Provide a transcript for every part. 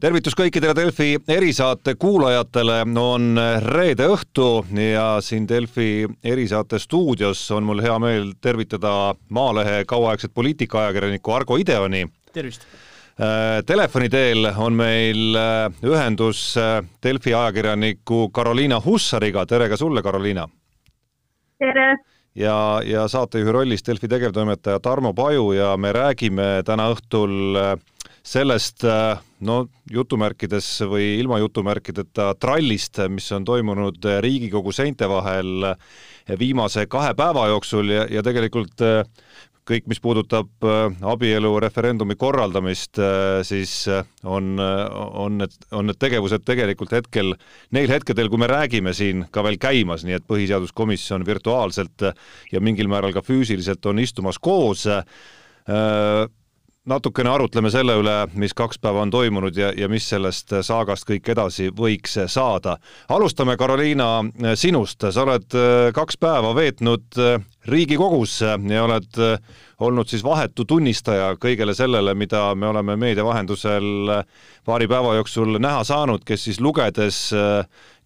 tervitus kõikidele Delfi erisaate kuulajatele, on reede õhtu ja siin Delfi erisaate stuudios on mul hea meel tervitada Maalehe kauaaegset poliitikaajakirjanikku Argo Ideoni. tervist! Äh, telefoni teel on meil äh, ühendus äh, Delfi ajakirjaniku Karoliina Hussariga, tere ka sulle, Karoliina! tere! ja, ja saatejuhi rollis Delfi tegevtoimetaja Tarmo Paju ja me räägime täna õhtul sellest no jutumärkides või ilma jutumärkideta trallist, mis on toimunud Riigikogu seinte vahel viimase kahe päeva jooksul ja, ja tegelikult kõik, mis puudutab abielu referendumi korraldamist, siis on, on need, on need tegevused tegelikult hetkel, neil hetkedel, kui me räägime siin, ka veel käimas, nii et Põhiseaduskomisjon virtuaalselt ja mingil määral ka füüsiliselt on istumas koos natukene arutleme selle üle, mis kaks päeva on toimunud ja, ja mis sellest saagast kõik edasi võiks saada. alustame, Karoliina, sinust, sa oled äh, kaks päeva veetnud äh, Riigikogus ja oled äh, olnud siis vahetu tunnistaja kõigele sellele, mida me oleme meedia vahendusel paari päeva jooksul näha saanud, kes siis lugedes,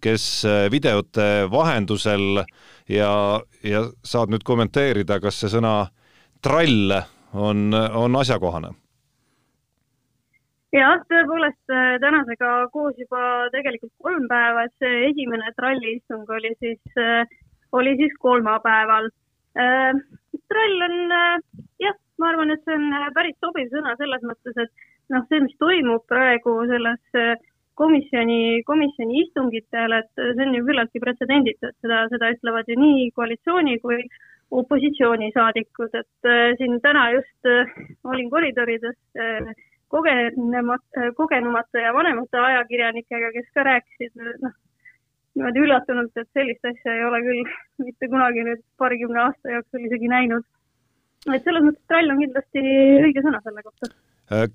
kes videote vahendusel ja, ja saad nüüd kommenteerida, kas see sõna trall on, on asjakohane? jah, tõepoolest äh, tänasega koos juba tegelikult kolm päeva, et see esimene tralliistung oli siis, äh, oli siis kolmapäeval. Äh, trall on jah, ma arvan, et see on päris sobiv sõna selles mõttes, et noh, see, mis toimub praegu selles komisjoni, komisjoni istungitel, et see on ju küllaltki pretsedenditu, et seda, seda ütlevad ju nii koalitsiooni kui opositsioonisaadikud, et äh, siin täna just äh, olin koridorides äh, kogenumate, kogenumate ja vanemate ajakirjanikega, kes ka rääkisid, noh, niimoodi üllatunult, et sellist asja ei ole küll mitte kunagi nüüd paarikümne aasta jooksul isegi näinud. et selles mõttes trall on kindlasti õige sõna selle kohta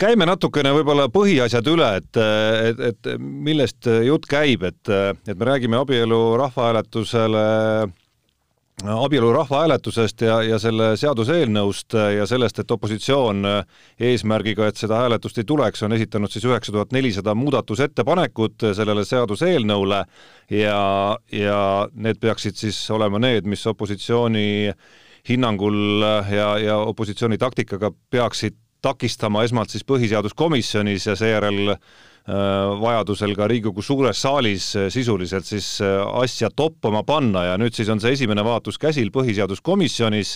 käime natukene võib-olla põhiasjad üle, et, et, et millest jutt käib, et, et me räägime abielu rahvahääletusele abielu rahvahääletusest ja, ja selle seaduseelnõust ja sellest, et opositsioon eesmärgiga, et seda hääletust ei tuleks, on esitanud siis üheksa tuhat nelisada muudatusettepanekut sellele seaduseelnõule ja, ja need peaksid siis olema need, mis opositsiooni hinnangul ja, ja opositsiooni taktikaga peaksid takistama esmalt siis põhiseaduskomisjonis ja seejärel Äh, vajadusel ka Riigikogu suures saalis äh, sisuliselt siis äh, asja toppama panna. Ja nüüd siis on see esimene vaatus käsil põhiseaduskomisjonis,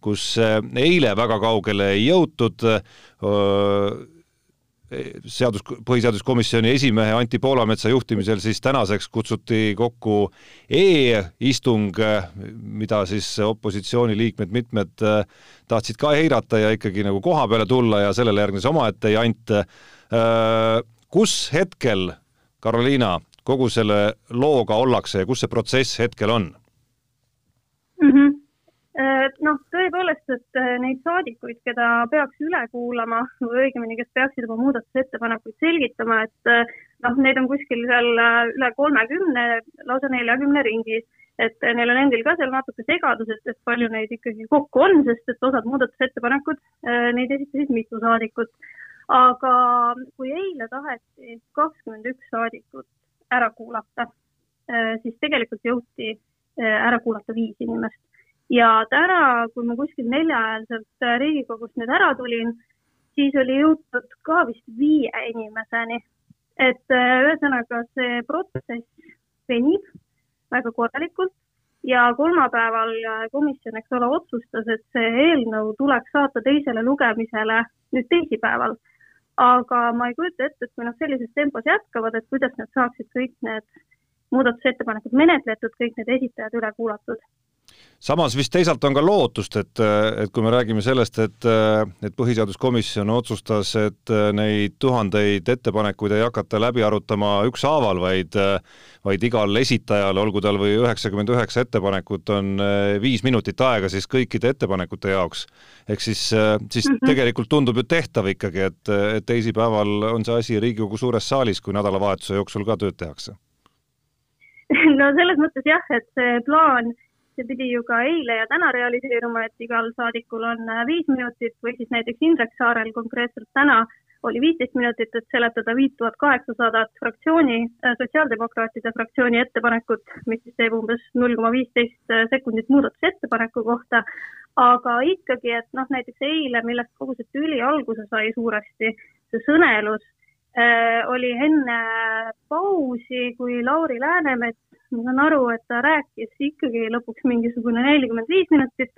kus eile väga kaugele ei jõutud, seadus, põhiseaduskomisjoni esimehe Anti Poolametsa juhtimisel siis tänaseks kutsuti kokku e-istung, mida siis opositsiooniliikmed mitmed tahtsid ka eirata ja ikkagi nagu koha peale tulla ja sellele järgnes omaette jant kus hetkel, Karoliina, kogu selle looga ollakse ja kus see protsess hetkel on mm? -hmm noh, tõepoolest, et äh, neid saadikuid, keda peaks üle kuulama või õigemini, kes peaksid oma muudatusettepanekuid selgitama, et äh, noh, neid on kuskil seal üle kolmekümne, lausa neljakümne ringis. et neil on endil ka seal natuke segadus, et, et palju neid ikkagi kokku on, sest et osad muudatusettepanekud, neid esitasid mitu saadikut aga kui eile taheti kakskümmend üks saadikut ära kuulata, äh, siis tegelikult jõuti äh, ära kuulata viis inimest. Ja täna, kui ma kuskil neljaäärselt äh, Riigikogust nüüd ära tulin, siis oli jõutud ka vist viie inimeseni. et ühesõnaga see protsess venib väga korralikult ja kolmapäeval komisjon, eks ole, otsustas, et see eelnõu tuleks saata teisele lugemisele nüüd teisipäeval aga ma ei kujuta ette, et kui nad sellises tempos jätkavad, et kuidas nad saaksid kõik need muudatusettepanekud menetletud, kõik need esitajad üle kuulatud samas vist teisalt on ka lootust, et, et kui me räägime sellest, et, et põhiseaduskomisjon otsustas, et neid tuhandeid ettepanekuid ei hakata läbi arutama ükshaaval, vaid, vaid igal esitajal, olgu tal või üheksakümmend üheksa ettepanekut, on viis minutit aega siis kõikide ettepanekute jaoks. ehk siis, siis mm -hmm. tegelikult tundub ju tehtav ikkagi, et, et teisipäeval on see asi Riigikogu suures saalis, kui nädalavahetuse jooksul ka tööd tehakse no selles mõttes jah, et see plaan see pidi ju ka eile ja täna realiseeruma, et igal saadikul on äh, viis minutit või siis näiteks Indrek Saarel konkreetselt täna oli viisteist minutit, et seletada viit tuhat kaheksasadat fraktsiooni, sotsiaaldemokraatide fraktsiooni ettepanekut, mis siis teeb umbes null koma viisteist sekundit muudatusettepaneku kohta. aga ikkagi, et noh, näiteks eile, millest kogu see tüli alguse sai suuresti, see sõnelus äh, oli enne pausi, kui Lauri Läänemets, ma saan aru, et ta rääkis ikkagi lõpuks mingisugune nelikümmend viis minutit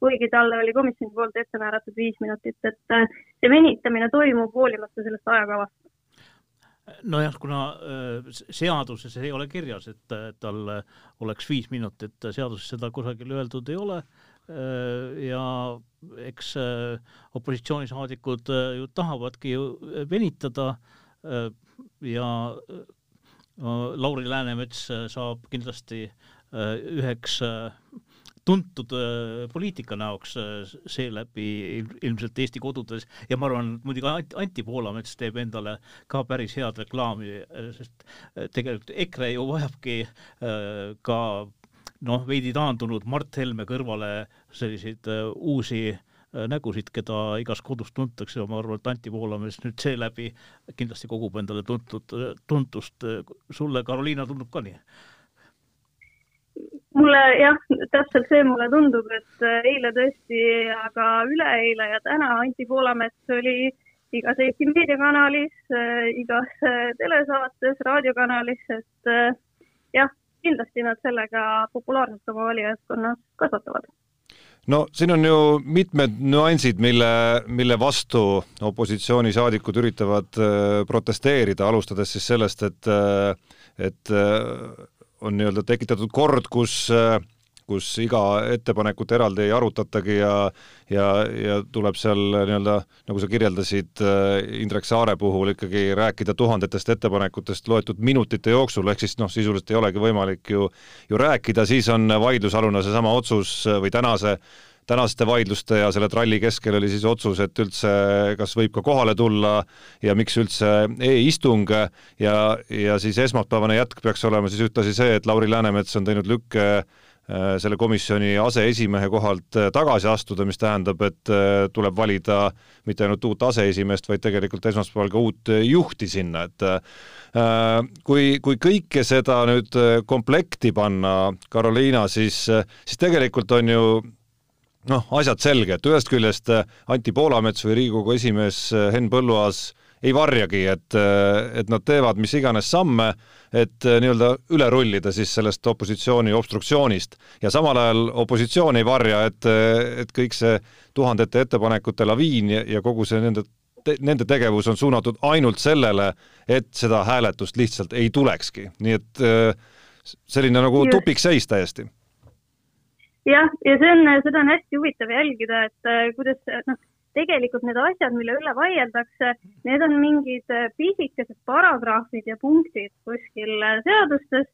kuigi talle oli komisjoni poolt ette määratud viis minutit, et äh, see venitamine toimub hoolimata sellest ajakavast. nojah, kuna äh, seaduses ei ole kirjas, et tal oleks viis minutit, seaduses seda kusagil öeldud ei ole äh, ja eks opositsioonisaadikud ju tahavadki ju venitada. Ja Lauri Läänemets saab kindlasti üheks tuntud äh, poliitika näoks äh, seeläbi ilmselt Eesti kodudes. Ja ma arvan, et muidugi Anti Poolamets teeb endale ka päris head reklaami, äh, sest tegelikult EKRE ju vajabki ka noh, veidi taandunud Mart Helme kõrvale selliseid uusi nägusid, keda igas kodus tuntakse ma arvan, et Anti Poolamets nüüd seeläbi kindlasti kogub endale tuntud, tuntust. sulle, Karoliina, tundub ka nii? mulle jah, täpselt see mulle tundub, et äh, eile tõesti, aga üleeile ja täna Anti Poolamets oli igas Eesti meediakanalis, äh, igas äh, telesaates, raadiokanalis, et kindlasti nad sellega populaarsust oma valijaskonnas kasvatavad. No siin on ju mitmed nüansid, mille, mille vastu opositsioonisaadikud üritavad protesteerida, alustades siis sellest, et, et on nii-öelda tekitatud kord, kus kus iga ettepanekut eraldi ei arutatagi ja ja, ja tuleb seal nii-öelda, nagu sa kirjeldasid Indrek Saare puhul, ikkagi rääkida tuhandetest ettepanekutest loetud minutite jooksul, ehk siis noh, sisuliselt ei olegi võimalik ju ju rääkida, siis on vaidlusalune seesama otsus või tänase tänaste vaidluste ja selle tralli keskel oli siis otsus, et üldse kas võib ka kohale tulla ja miks üldse e-istung ja, ja siis esmaspäevane jätk peaks olema siis ühtlasi see, et Lauri Läänemets on teinud lükke äh, selle komisjoni aseesimehe kohalt äh, tagasi astuda, mis tähendab, et äh, tuleb valida mitte ainult uut aseesimeest, vaid tegelikult esmaspäeval ka uut juhti sinna, et kui, kui kõike seda nüüd komplekti panna, Karoliina, siis, siis tegelikult on ju noh, asjad selge, et ühest küljest äh, Anti Poolamets või Riigikogu esimees äh, Henn Põlluaas ei varjagi, et, äh, et nad teevad mis iganes samme, et nii-öelda üle rullida siis sellest opositsiooni obstruktsioonist. Ja samal ajal opositsioon ei varja, et, et kõik see tuhandete ettepanekute laviin ja, ja kogu see nende te, nende tegevus on suunatud ainult sellele, et seda hääletust lihtsalt ei tulekski, nii et selline nagu tupikseis täiesti. Jah, ja see on, seda on hästi huvitav jälgida, et äh, kuidas noh, tegelikult need asjad, mille üle vaieldakse, need on mingid äh, pisikesed paragrahvid ja punktid kuskil äh, seadustes.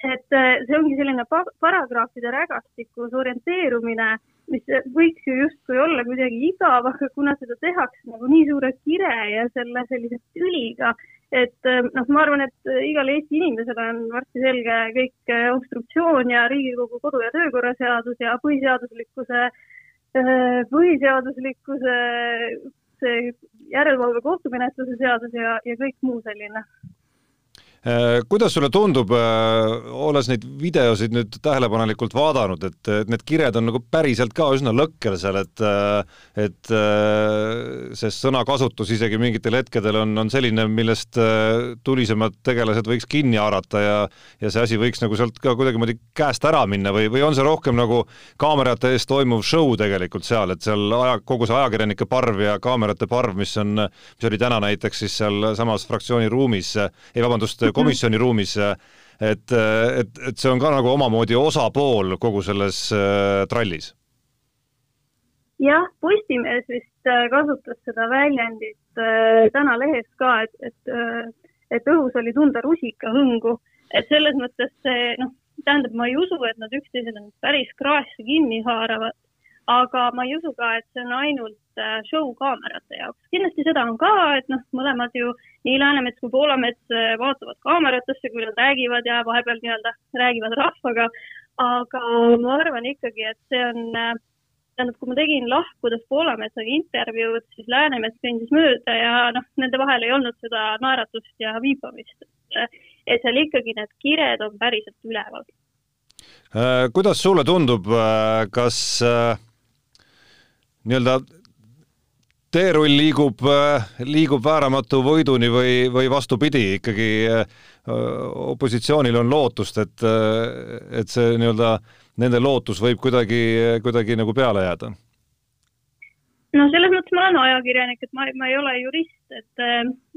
et see ongi selline paragrahvide rägastikus orienteerumine, mis võiks ju justkui olla kuidagi igav, aga kuna seda tehakse nagu nii suure kire ja selle sellise tüliga, et äh, noh, ma arvan, et äh, igale Eesti inimesele on varsti selge kõik äh, obstruktsioon ja Riigikogu kodu- ja töökorra seadus ja põhiseaduslikkuse, põhiseaduslikkuse see järelevalve kohtumenetluse seadus ja, ja kõik muu selline. Äh, kuidas sulle tundub, äh, olles neid videosid nüüd tähelepanelikult vaadanud, et, et need kired on nagu päriselt ka üsna lõkkel seal, et äh, et see sõnakasutus isegi mingitel hetkedel on, on selline, millest tulisemad tegelased võiks kinni haarata ja ja see asi võiks nagu sealt ka kuidagimoodi käest ära minna või, või on see rohkem nagu kaamerate ees toimuv show tegelikult seal, et seal aja, kogu see ajakirjanike parv ja kaamerate parv, mis on, mis oli täna näiteks siis sealsamas fraktsiooni ruumis, ei vabandust. Komisjoni ruumis, et, et, et see on ka nagu omamoodi osapool kogu selles äh, trallis. jah, Postimees vist äh, kasutas seda väljendit äh, täna lehes ka, et, et, et õhus oli tunda rusikahõngu, et selles mõttes see noh, tähendab, ma ei usu, et nad üksteisele päris kraesse kinni haaravad aga ma ei usu ka, et see on ainult äh, show kaamerate jaoks. kindlasti seda on ka, et noh, mõlemad ju, nii Läänemets kui Poolamets äh, vaatavad kaameratesse, kui nad räägivad ja vahepeal nii-öelda räägivad rahvaga. aga ma arvan ikkagi, et see on, äh, tähendab, kui ma tegin lahkudes Poolametsaga intervjuud, siis Läänemets kõndis mööda ja noh, nende vahel ei olnud seda naeratust ja viipamist. et seal ikkagi need kired on päriselt üleval. Äh, kuidas sulle tundub, äh, kas äh, nii-öelda teerull liigub, liigub vääramatu võiduni või, või vastupidi, ikkagi opositsioonil on lootust, et, et see nii-öelda nende lootus võib kuidagi, kuidagi nagu peale jääda? no selles mõttes ma olen ajakirjanik, et ma, ma ei ole jurist, et,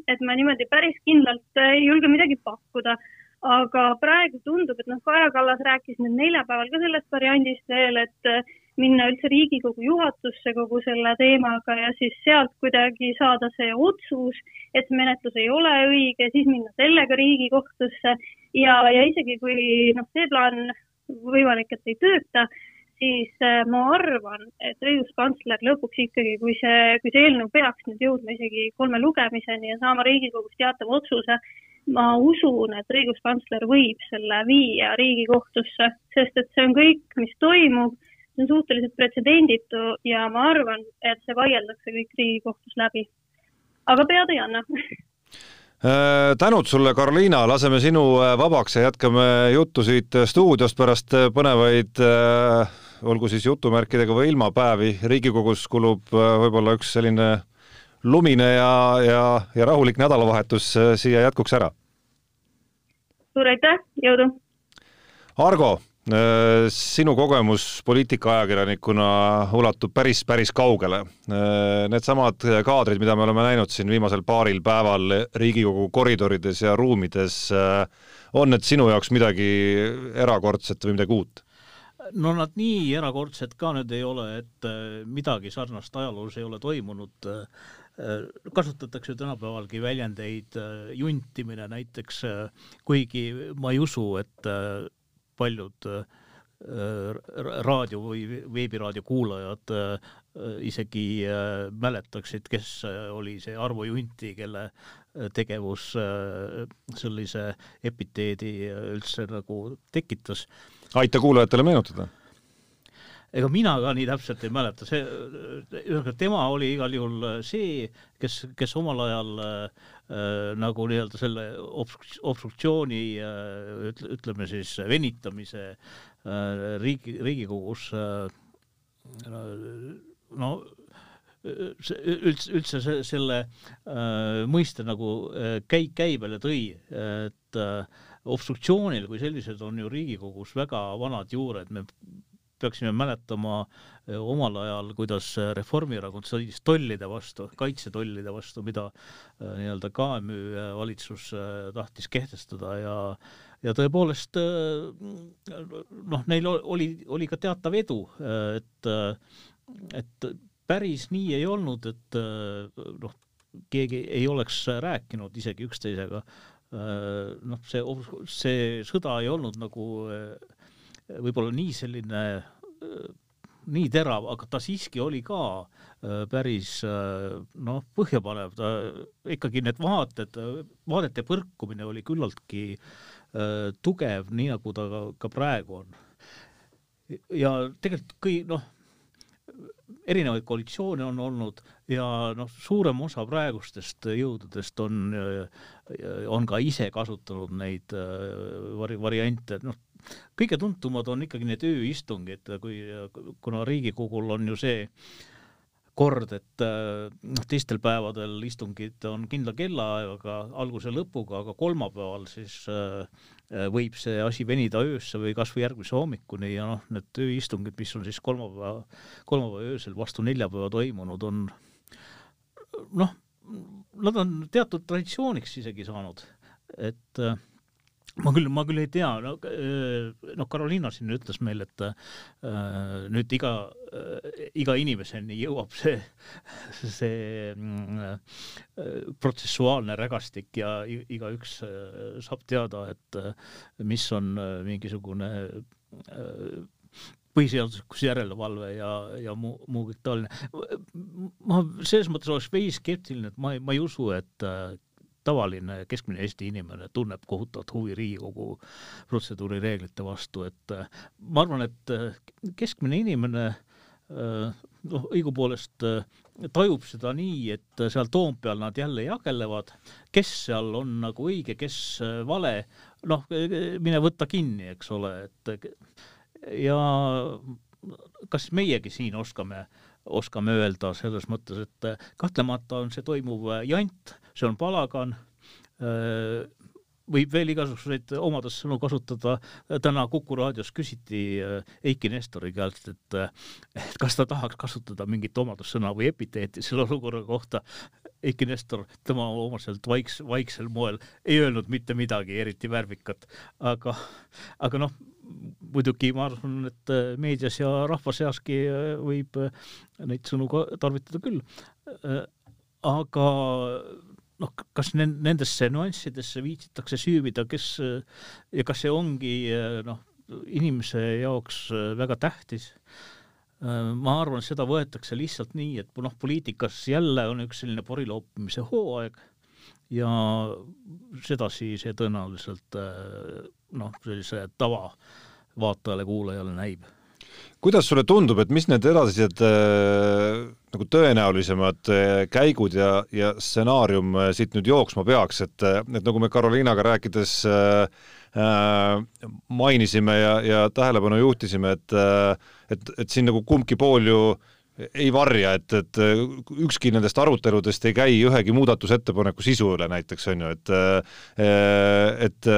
et ma niimoodi päris kindlalt ei julge midagi pakkuda. aga praegu tundub, et noh, Kaja Kallas rääkis nüüd neljapäeval ka sellest variandist veel, et minna üldse Riigikogu juhatusse kogu selle teemaga ja siis sealt kuidagi saada see otsus, et menetlus ei ole õige, siis minna sellega Riigikohtusse. Ja, ja isegi kui noh, see plaan võimalik, et ei tööta, siis äh, ma arvan, et õiguskantsler lõpuks ikkagi, kui see, kui see eelnõu peaks nüüd jõudma isegi kolme lugemiseni ja saama Riigikogus teatava otsuse, ma usun, et õiguskantsler võib selle viia Riigikohtusse, sest et see on kõik, mis toimub, see on suhteliselt pretsedenditu ja ma arvan, et see vaieldakse kõik Riigikohtus läbi. aga pead ei anna Äh, tänud sulle, Karoliina, laseme sinu äh, vabaks ja jätkame juttu siit äh, stuudiost pärast põnevaid olgu siis jutumärkidega või ilma päevi. riigikogus kulub võib-olla üks selline lumine ja, ja, ja rahulik nädalavahetus siia jätkuks ära. suur aitäh, jõudu! Argo sinu kogemus poliitikaajakirjanikuna ulatub päris, päris kaugele. Äh, needsamad kaadrid, mida me oleme näinud siin viimasel paaril päeval Riigikogu koridorides ja ruumides, äh, on need sinu jaoks midagi erakordset või midagi uut? no nad nii erakordsed ka nüüd ei ole, et midagi sarnast ajaloos ei ole toimunud kasutatakse tänapäevalgi väljendeid juntimine näiteks, kuigi ma ei usu, et paljud äh, raadio või veebiraadio kuulajad äh, isegi äh, mäletaksid, kes oli see Arvo Junti, kelle tegevus sellise epiteedi üldse nagu tekitas. aita kuulajatele meenutada ega mina ka nii täpselt ei mäleta, see, ühesõnaga tema oli igal juhul see, kes, kes omal ajal äh, Äh, nagu nii-öelda selle obstruk-, obstruktsiooni äh, ütleme siis venitamise äh, riigi, Riigikogus no see üldse, üldse see, selle äh, mõiste nagu äh, käi-, käibele tõi, et äh, obstruktsioonil kui sellised on ju Riigikogus väga vanad juured, me peaksime mäletama omal ajal, kuidas Reformierakond sõdis tollide vastu, kaitsetollide vastu, mida nii-öelda KMÜ valitsus tahtis kehtestada ja ja tõepoolest noh, neil oli, oli ka teatav edu, et, et päris nii ei olnud, et noh, keegi ei oleks rääkinud isegi üksteisega. noh, see, see sõda ei olnud nagu võib-olla nii selline nii terav, aga ta siiski oli ka äh, päris äh, noh, põhjapanev, ta ikkagi need vaated, vaadete põrkumine oli küllaltki äh, tugev, nii nagu ta ka, ka praegu on. ja tegelikult kõi-, noh, erinevaid koalitsioone on olnud ja noh, suurem osa praegustest jõududest on, on ka ise kasutanud neid vari-, variante, noh, kõige tuntumad on ikkagi need ööistungid, kui, kuna Riigikogul on ju see kord, et noh, teistel päevadel istungid on kindla kellaajaga, alguse lõpuga, aga kolmapäeval siis äh, võib see asi venida öösse või kas või järgmise hommikuni ja noh, need ööistungid, mis on siis kolmapäeva, kolmapäeva öösel vastu neljapäeva toimunud, on noh, nad on teatud traditsiooniks isegi saanud, et äh, ma küll, ma küll ei tea, no noh, Karoliina siin ütles meile, et äh, nüüd iga äh,, iga inimeseni jõuab see, see äh, protsessuaalne rägastik ja igaüks äh, saab teada, et äh, mis on äh, mingisugune äh, põhiseaduslikkuse järelevalve ja, ja muu, muu kõik taoline. ma selles mõttes oleks veidi skeptiline, et ma ei, ma ei usu, et äh, tavaline keskmine Eesti inimene tunneb kohutavat huvi Riigikogu protseduurireeglite vastu, et äh, ma arvan, et äh, keskmine inimene noh, õigupoolest tajub seda nii, et seal Toompeal nad jälle jagelevad, kes seal on nagu õige, kes vale, noh, mine võta kinni, eks ole, et ja kas meiegi siin oskame, oskame öelda selles mõttes, et kahtlemata on see toimuv jant, see on palagan, võib veel igasuguseid omadussõnu kasutada. täna Kuku raadios küsiti äh, Eiki Nestori käest, et, äh, et kas ta tahaks kasutada mingit omadussõna või epiteeti selle olukorra kohta. Eiki Nestor, tema omaselt vaiks, vaiksel moel ei öelnud mitte midagi eriti värvikat, aga, aga noh, muidugi ma arvan, et äh, meedias ja rahva seaski võib neid sõnu tarvitada küll. aga noh, kas nendesse nüanssidesse viitsitakse süüvida, kes ja kas see ongi noh, inimese jaoks väga tähtis. ma arvan, seda võetakse lihtsalt nii, et noh, poliitikas jälle on üks selline poriloopimise hooaeg ja sedasi see tõenäoliselt noh, sellise tavavaatajale-kuulajale näib kuidas sulle tundub, et mis need edasised äh, nagu tõenäolisemad äh, käigud ja, ja stsenaarium äh, siit nüüd jooksma peaks, et, et nagu me Karoliinaga rääkides äh, mainisime ja, ja tähelepanu juhtisime, et et, et siin nagu kumbki pool ju ei varja, et, et ükski nendest aruteludest ei käi ühegi muudatusettepaneku sisu üle näiteks, on ju, et et,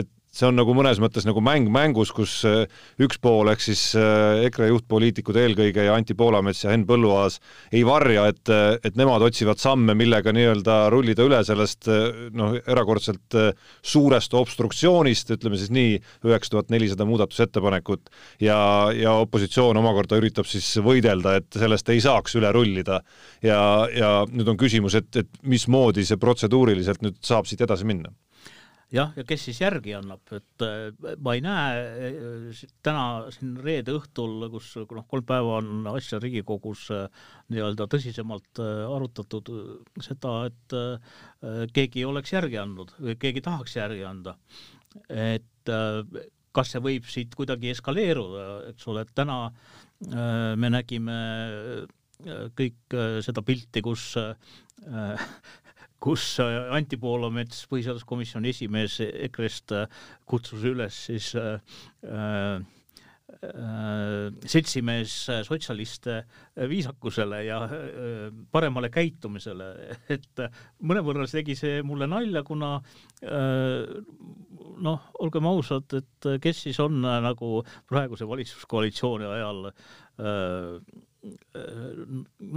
et see on nagu mõnes mõttes nagu mäng mängus, kus äh, üks pool ehk siis äh, EKRE juhtpoliitikud eelkõige ja Anti Poolamets ja Henn Põlluaas ei varja, et, äh, et nemad otsivad samme, millega nii-öelda rullida üle sellest noh, erakordselt suurest obstruktsioonist, ütleme siis nii, üheksa tuhat nelisada muudatusettepanekut ja, ja opositsioon omakorda üritab siis võidelda, et sellest ei saaks üle rullida. ja, ja nüüd on küsimus, et, et mismoodi see protseduuriliselt nüüd saab siit edasi minna jah, ja kes siis järgi annab, et äh, ma ei näe äh, täna siin reede õhtul, kus noh, kolm päeva on asja Riigikogus äh, nii-öelda tõsisemalt arutatud seda, et keegi oleks järgi andnud või keegi tahaks järgi anda. et kas see võib siit kuidagi eskaleeruda, eks ole, et täna me nägime kõik seda pilti, kus kus äh, Anti Poolamets, põhiseaduskomisjoni esimees EKRE-st äh, kutsus üles siis äh, äh, seltsimees sotsialiste viisakusele ja paremale käitumisele, et mõnevõrra tegi see mulle nalja, kuna noh, olgem ausad, et kes siis on nagu praeguse valitsuskoalitsiooni ajal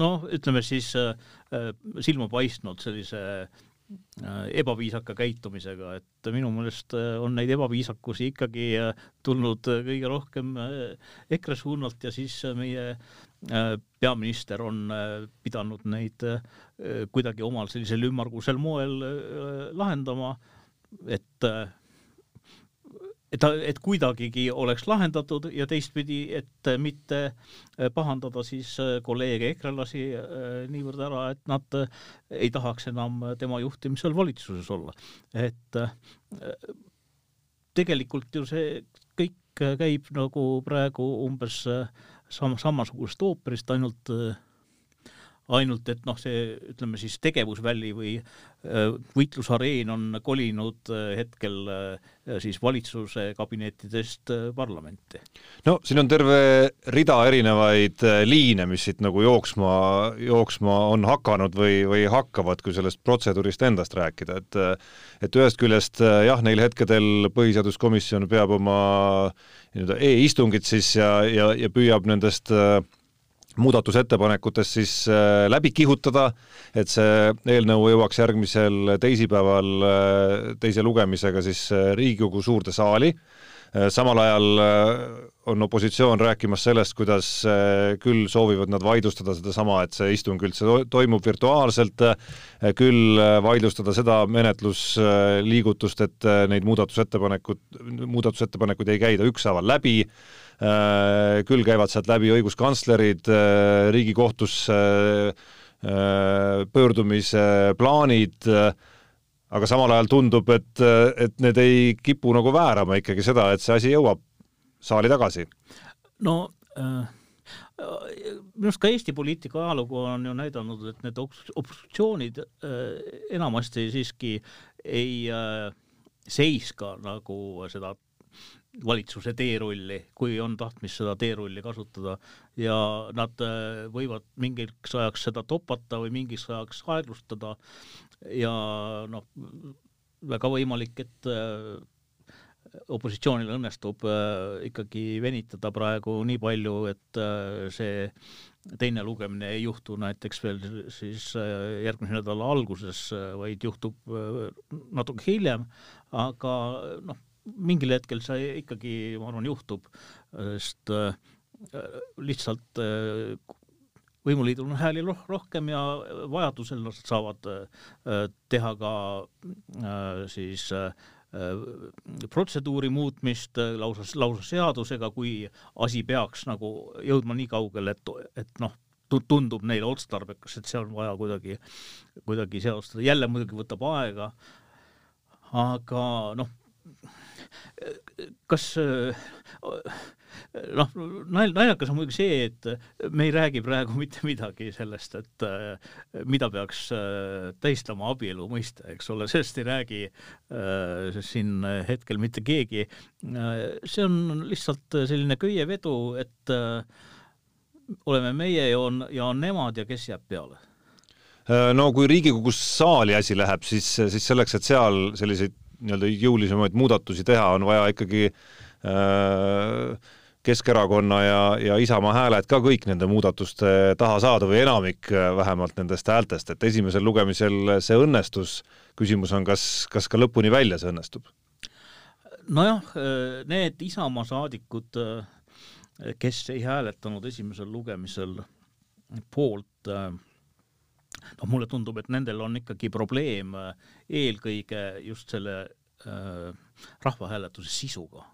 noh, ütleme siis äh, silma paistnud sellise äh, ebaviisaka käitumisega, et minu meelest äh, on neid ebaviisakusi ikkagi tulnud kõige rohkem EKRE suunalt ja siis meie peaminister on pidanud neid kuidagi omal sellisel ümmargusel moel lahendama, et et, et kuidagigi oleks lahendatud ja teistpidi, et mitte äh, pahandada siis äh, kolleege ekrelasi äh, niivõrd ära, et nad ei tahaks enam tema juhtimisel valitsuses olla. et tegelikult ju see kõik käib nagu praegu umbes sam-, samasugust ooperist, ainult ainult et noh, see ütleme siis tegevusväli või äh, võitlusareen on kolinud äh, hetkel äh, siis valitsuse kabinettidest parlamenti. no siin on terve rida erinevaid liine, mis siit nagu jooksma, jooksma on hakanud või, või hakkavad, kui sellest protseduurist endast rääkida, et et ühest küljest jah, neil hetkedel põhiseaduskomisjon peab oma nii-öelda e-istungit siis ja, ja, ja püüab nendest äh, muudatusettepanekutest siis äh, läbi kihutada, et see eelnõu jõuaks järgmisel teisipäeval äh, teise lugemisega siis äh, Riigikogu suurde saali. samal ajal on opositsioon rääkimas sellest, kuidas küll soovivad nad vaidlustada sedasama, et see istung üldse toimub virtuaalselt, küll vaidlustada seda menetlusliigutust, et neid muudatusettepanekud, muudatusettepanekuid ei käida ükshaaval läbi küll käivad sealt läbi õiguskantslerid, äh, Riigikohtusse äh, pöördumise plaanid, aga samal ajal tundub, et, et need ei kipu nagu väärama ikkagi seda, et see asi jõuab saali tagasi. no äh minu arust ka Eesti poliitika ajalugu on ju näidanud, et need obstruktsioonid enamasti siiski ei seiska nagu seda valitsuse teerulli, kui on tahtmist seda teerulli kasutada. Ja nad võivad mingiks ajaks seda topata või mingiks ajaks aeglustada. Ja noh, väga võimalik, et opositsioonil õnnestub äh, ikkagi venitada praegu nii palju, et äh, see teine lugemine ei juhtu näiteks veel siis äh, järgmise nädala alguses, vaid juhtub natuke hiljem, aga noh, mingil hetkel see ikkagi, ma arvan, juhtub, sest lihtsalt võimuliidul on hääli rohkem ja vajadusel nad saavad teha ka siis Äh, protseduuri muutmist äh, lausa, lausa seadusega, kui asi peaks nagu jõudma nii kaugele, et, et noh, tundub neile otstarbekas, et see on vaja kuidagi, kuidagi seadustada, jälle muidugi võtab aega, aga noh, kas noh, naljakas on muidugi see, et me ei räägi praegu mitte midagi sellest, et äh, mida peaks äh, tähistama abielu mõiste, eks ole, sellest ei räägi siin hetkel mitte keegi. see on lihtsalt selline köievedu, et oleme meie ja on, ja on nemad ja kes jääb peale no kui Riigikogus saali asi läheb, siis, siis selleks, et seal selliseid nii-öelda jõulisemaid muudatusi teha, on vaja ikkagi äh, Keskerakonna ja, ja Isamaa hääled ka kõik nende muudatuste taha saada või enamik äh, vähemalt nendest häältest, et esimesel lugemisel see õnnestus, küsimus on, kas, kas ka lõpuni välja see õnnestub? nojah, äh, need Isamaa saadikud, äh, kes ei hääletanud esimesel lugemisel poolt, noh, mulle tundub, et nendel on ikkagi probleem eelkõige just selle rahvahääletuse sisuga.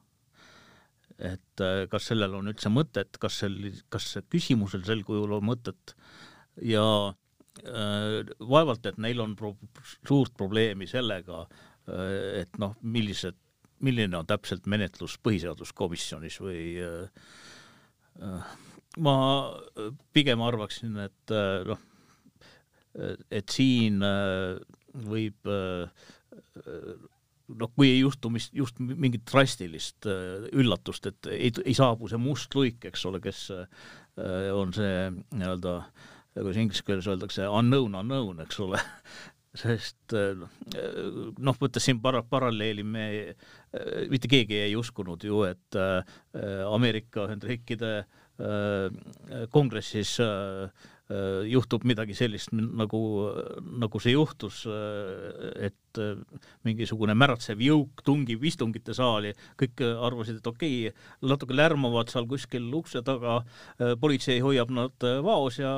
Et äh, kas sellel on üldse mõtet, kas sel, kas küsimusel sel kujul on mõtet? Ja äh, vaevalt, et neil on pro suurt probleemi sellega, äh, et noh, millised, milline on täpselt menetlus põhiseaduskomisjonis või ma pigem arvaksin, et noh, et siin võib noh, kui ei juhtu mis, just mingit drastilist äh, üllatust, et ei, ei saabu see must luik, eks ole, kes äh, on see nii-öelda, kuidas inglise keeles öeldakse, unknown unknown, eks ole. Sest äh, noh, võttes siin para-, paralleeli, me, mitte keegi ei uskunud ju, et Ameerika Ühendriikide kongressis äh, Äh, juhtub midagi sellist nagu, nagu see juhtus, äh, et äh, mingisugune märatsev jõuk tungib istungite saali, kõik arvasid, et okei okay,, natuke lärmavad seal kuskil ukse taga, politsei hoiab nad vaos ja,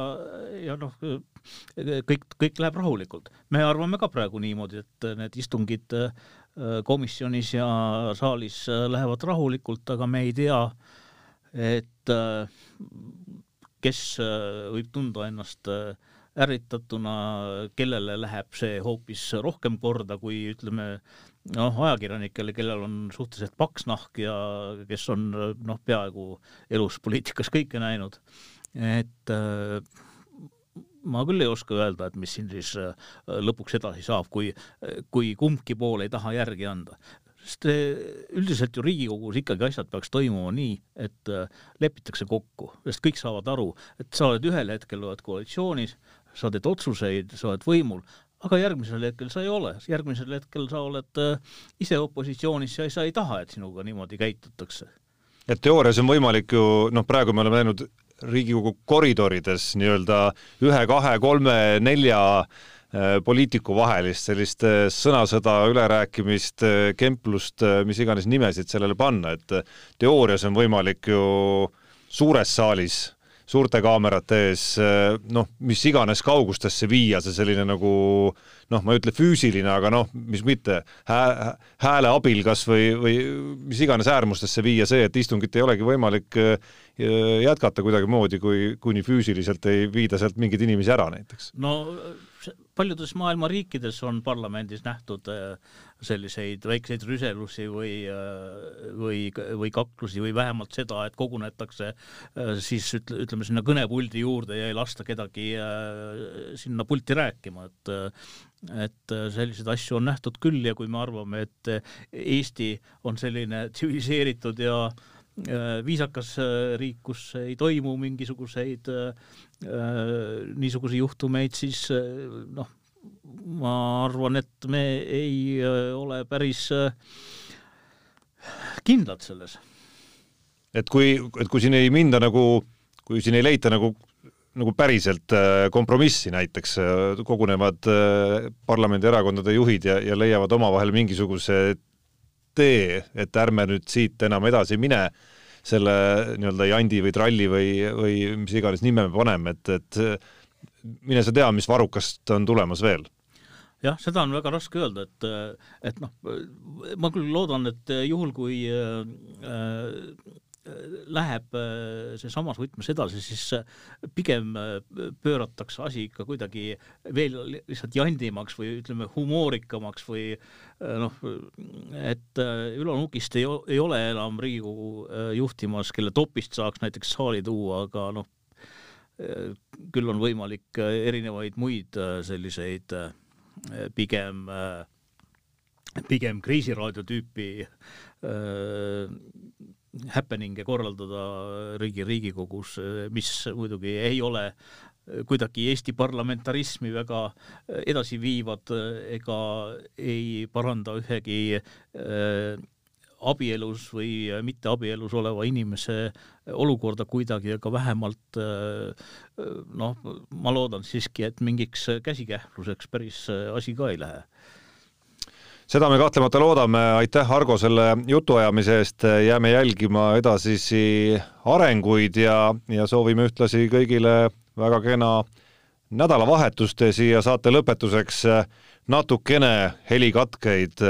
ja noh, kõik, kõik läheb rahulikult. me arvame ka praegu niimoodi, et need istungid komisjonis ja saalis lähevad rahulikult, aga me ei tea, et kes äh, võib tunda ennast äh, ärritatuna, kellele läheb see hoopis rohkem korda kui ütleme noh, ajakirjanikele, kellel on suhteliselt paks nahk ja kes on noh, peaaegu elus poliitikas kõike näinud. et äh, ma küll ei oska öelda, et mis siin siis lõpuks edasi saab, kui, kui kumbki pool ei taha järgi anda sest eh, üldiselt ju Riigikogus ikkagi asjad peaks toimuma nii, et eh, lepitakse kokku, sest kõik saavad aru, et sa oled ühel hetkel oled koalitsioonis, sa teed otsuseid, sa oled võimul, aga järgmisel hetkel sa ei ole, järgmisel hetkel sa oled eh, ise opositsioonis ja sa ei taha, et sinuga niimoodi käitutakse. et teoorias on võimalik ju, noh, praegu me oleme näinud Riigikogu koridorides nii-öelda ühe, kahe, kolme, nelja poliitiku vahelist sellist äh, sõnasõda, ülerääkimist, äh, kemplust, mis iganes nimesid sellele panna, et teoorias on võimalik ju suures saalis suurte kaamerate ees noh, mis iganes kaugustesse viia see selline nagu noh, ma ei ütle füüsiline, aga noh, mis mitte hää,, hääle abil kas või, või mis iganes äärmustesse viia see, et istungit ei olegi võimalik jätkata kuidagimoodi, kui kuni füüsiliselt ei viida sealt mingeid inimesi ära näiteks. no paljudes maailma riikides on parlamendis nähtud selliseid väikseid rüselusi või, või, või kaklusi või vähemalt seda, et kogunetakse siis ütle, ütleme sinna kõnepuldi juurde ja ei lasta kedagi sinna pulti rääkima, et et selliseid asju on nähtud küll ja kui me arvame, et Eesti on selline tsiviliseeritud ja äh, Äh, viisakas äh, riik, kus ei toimu mingisuguseid äh, niisuguseid juhtumeid, siis noh, ma arvan, et me ei ole päris kindlad selles. et kui, et kui siin ei minda nagu, kui siin ei leita nagu nagu päriselt kompromissi näiteks, kogunevad parlamendierakondade juhid ja, ja leiavad omavahel mingisuguse tee, et ärme nüüd siit enam edasi mine selle nii-öelda jandi või tralli või, või mis iganes nime me paneme, et, et mine sa tea, mis varrukast on tulemas veel. Jah, seda on väga raske öelda, et, et noh, ma küll loodan, et juhul, kui äh, läheb äh, see samas võtmes edasi, siis äh, pigem äh, pööratakse asi ikka kuidagi veel lihtsalt jandimaks või ütleme, humoorikamaks või noh, et Ülo Nukist ei, ei ole enam Riigikogu juhtimas, kelle topist saaks näiteks saali tuua, aga noh, küll on võimalik erinevaid muid selliseid pigem pigem kriisiraadio tüüpi happening'e korraldada riigi Riigikogus, mis muidugi ei ole kuidagi Eesti parlamentarismi väga edasi viivad ega ei paranda ühegi äh, abielus või mitteabielus oleva inimese olukorda kuidagi, aga vähemalt äh, noh, ma loodan siiski, et mingiks käsikähluseks päris asi ka ei lähe. Seda me kahtlemata loodame, aitäh, Argo, selle jutuajamise eest, jääme jälgima edasisi arenguid ja, ja soovime ühtlasi kõigile väga kena nädalavahetust ja siia saate lõpetuseks natukene helikatkeid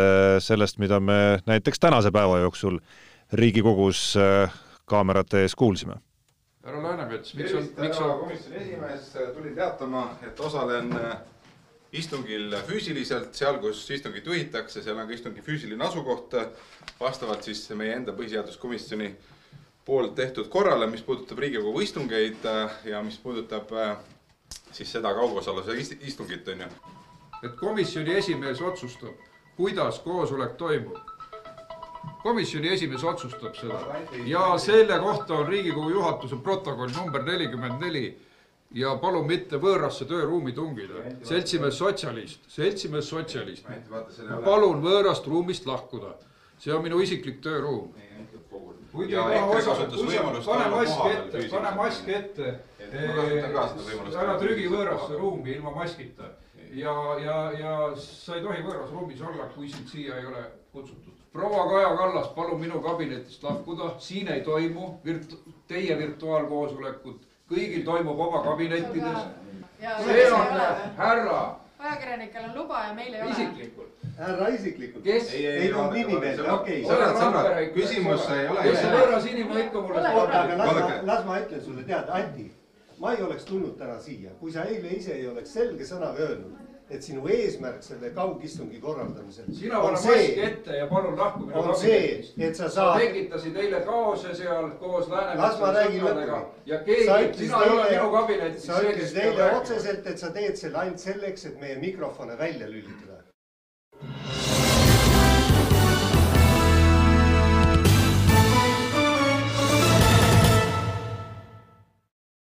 sellest, mida me näiteks tänase päeva jooksul Riigikogus kaamerate ees kuulsime. härra Läänemets, miks on, miks on komisjoni esimees, tulin teatama, et osalen istungil füüsiliselt, seal, kus istungit juhitakse, seal on ka istungi füüsiline asukoht vastavalt siis meie enda põhiseaduskomisjoni poolt tehtud korrale, mis puudutab Riigikogu istungeid ja mis puudutab siis seda kaugosaluse istungit, on ju. et komisjoni esimees otsustab, kuidas koosolek toimub. komisjoni esimees otsustab seda ja selle kohta on Riigikogu juhatuse protokoll number nelikümmend neli ja palun mitte võõrasse tööruumi tungida. seltsimees sotsialist, seltsimees sotsialist, palun võõrast ruumist lahkuda. see on minu isiklik tööruum. Te ei taha osaleda, pane mask ette, pane mask ette. ära trügi võõrasse ruumi ilma maskita. ja, ja, ja sa ei tohi võõras ruumis olla, kui sind siia ei ole kutsutud. proua Kaja Kallas, palun minu kabinetist lahkuda, siin ei toimu virt-, teie virtuaalkoosolekut kõigil toimub oma kabinettides. see on härra. Ajakirjanikel on luba ja meil ei ole. isiklikult. härra isiklikult. kes? ei no nimi veel, okei. sõbrad, sõbrad, küsimus ei ole. kes see võõras inimene ikka mulle oota, aga las ma, las ma ütlen sulle, tead, Anti, ma ei oleks tulnud täna siia, kui sa eile ise ei oleks selge sõnaga öelnud et sinu eesmärk selle kaugistungi korraldamisel. sina pane mask ette ja palun lahku minu kabinetist. et sa saad. tekitasid eile kaose seal koos Läänemetsa ja keegi, sina ei ole minu kabinetis. sa ütlesid eile otseselt, et sa teed selle ainult selleks, et meie mikrofone välja lülitada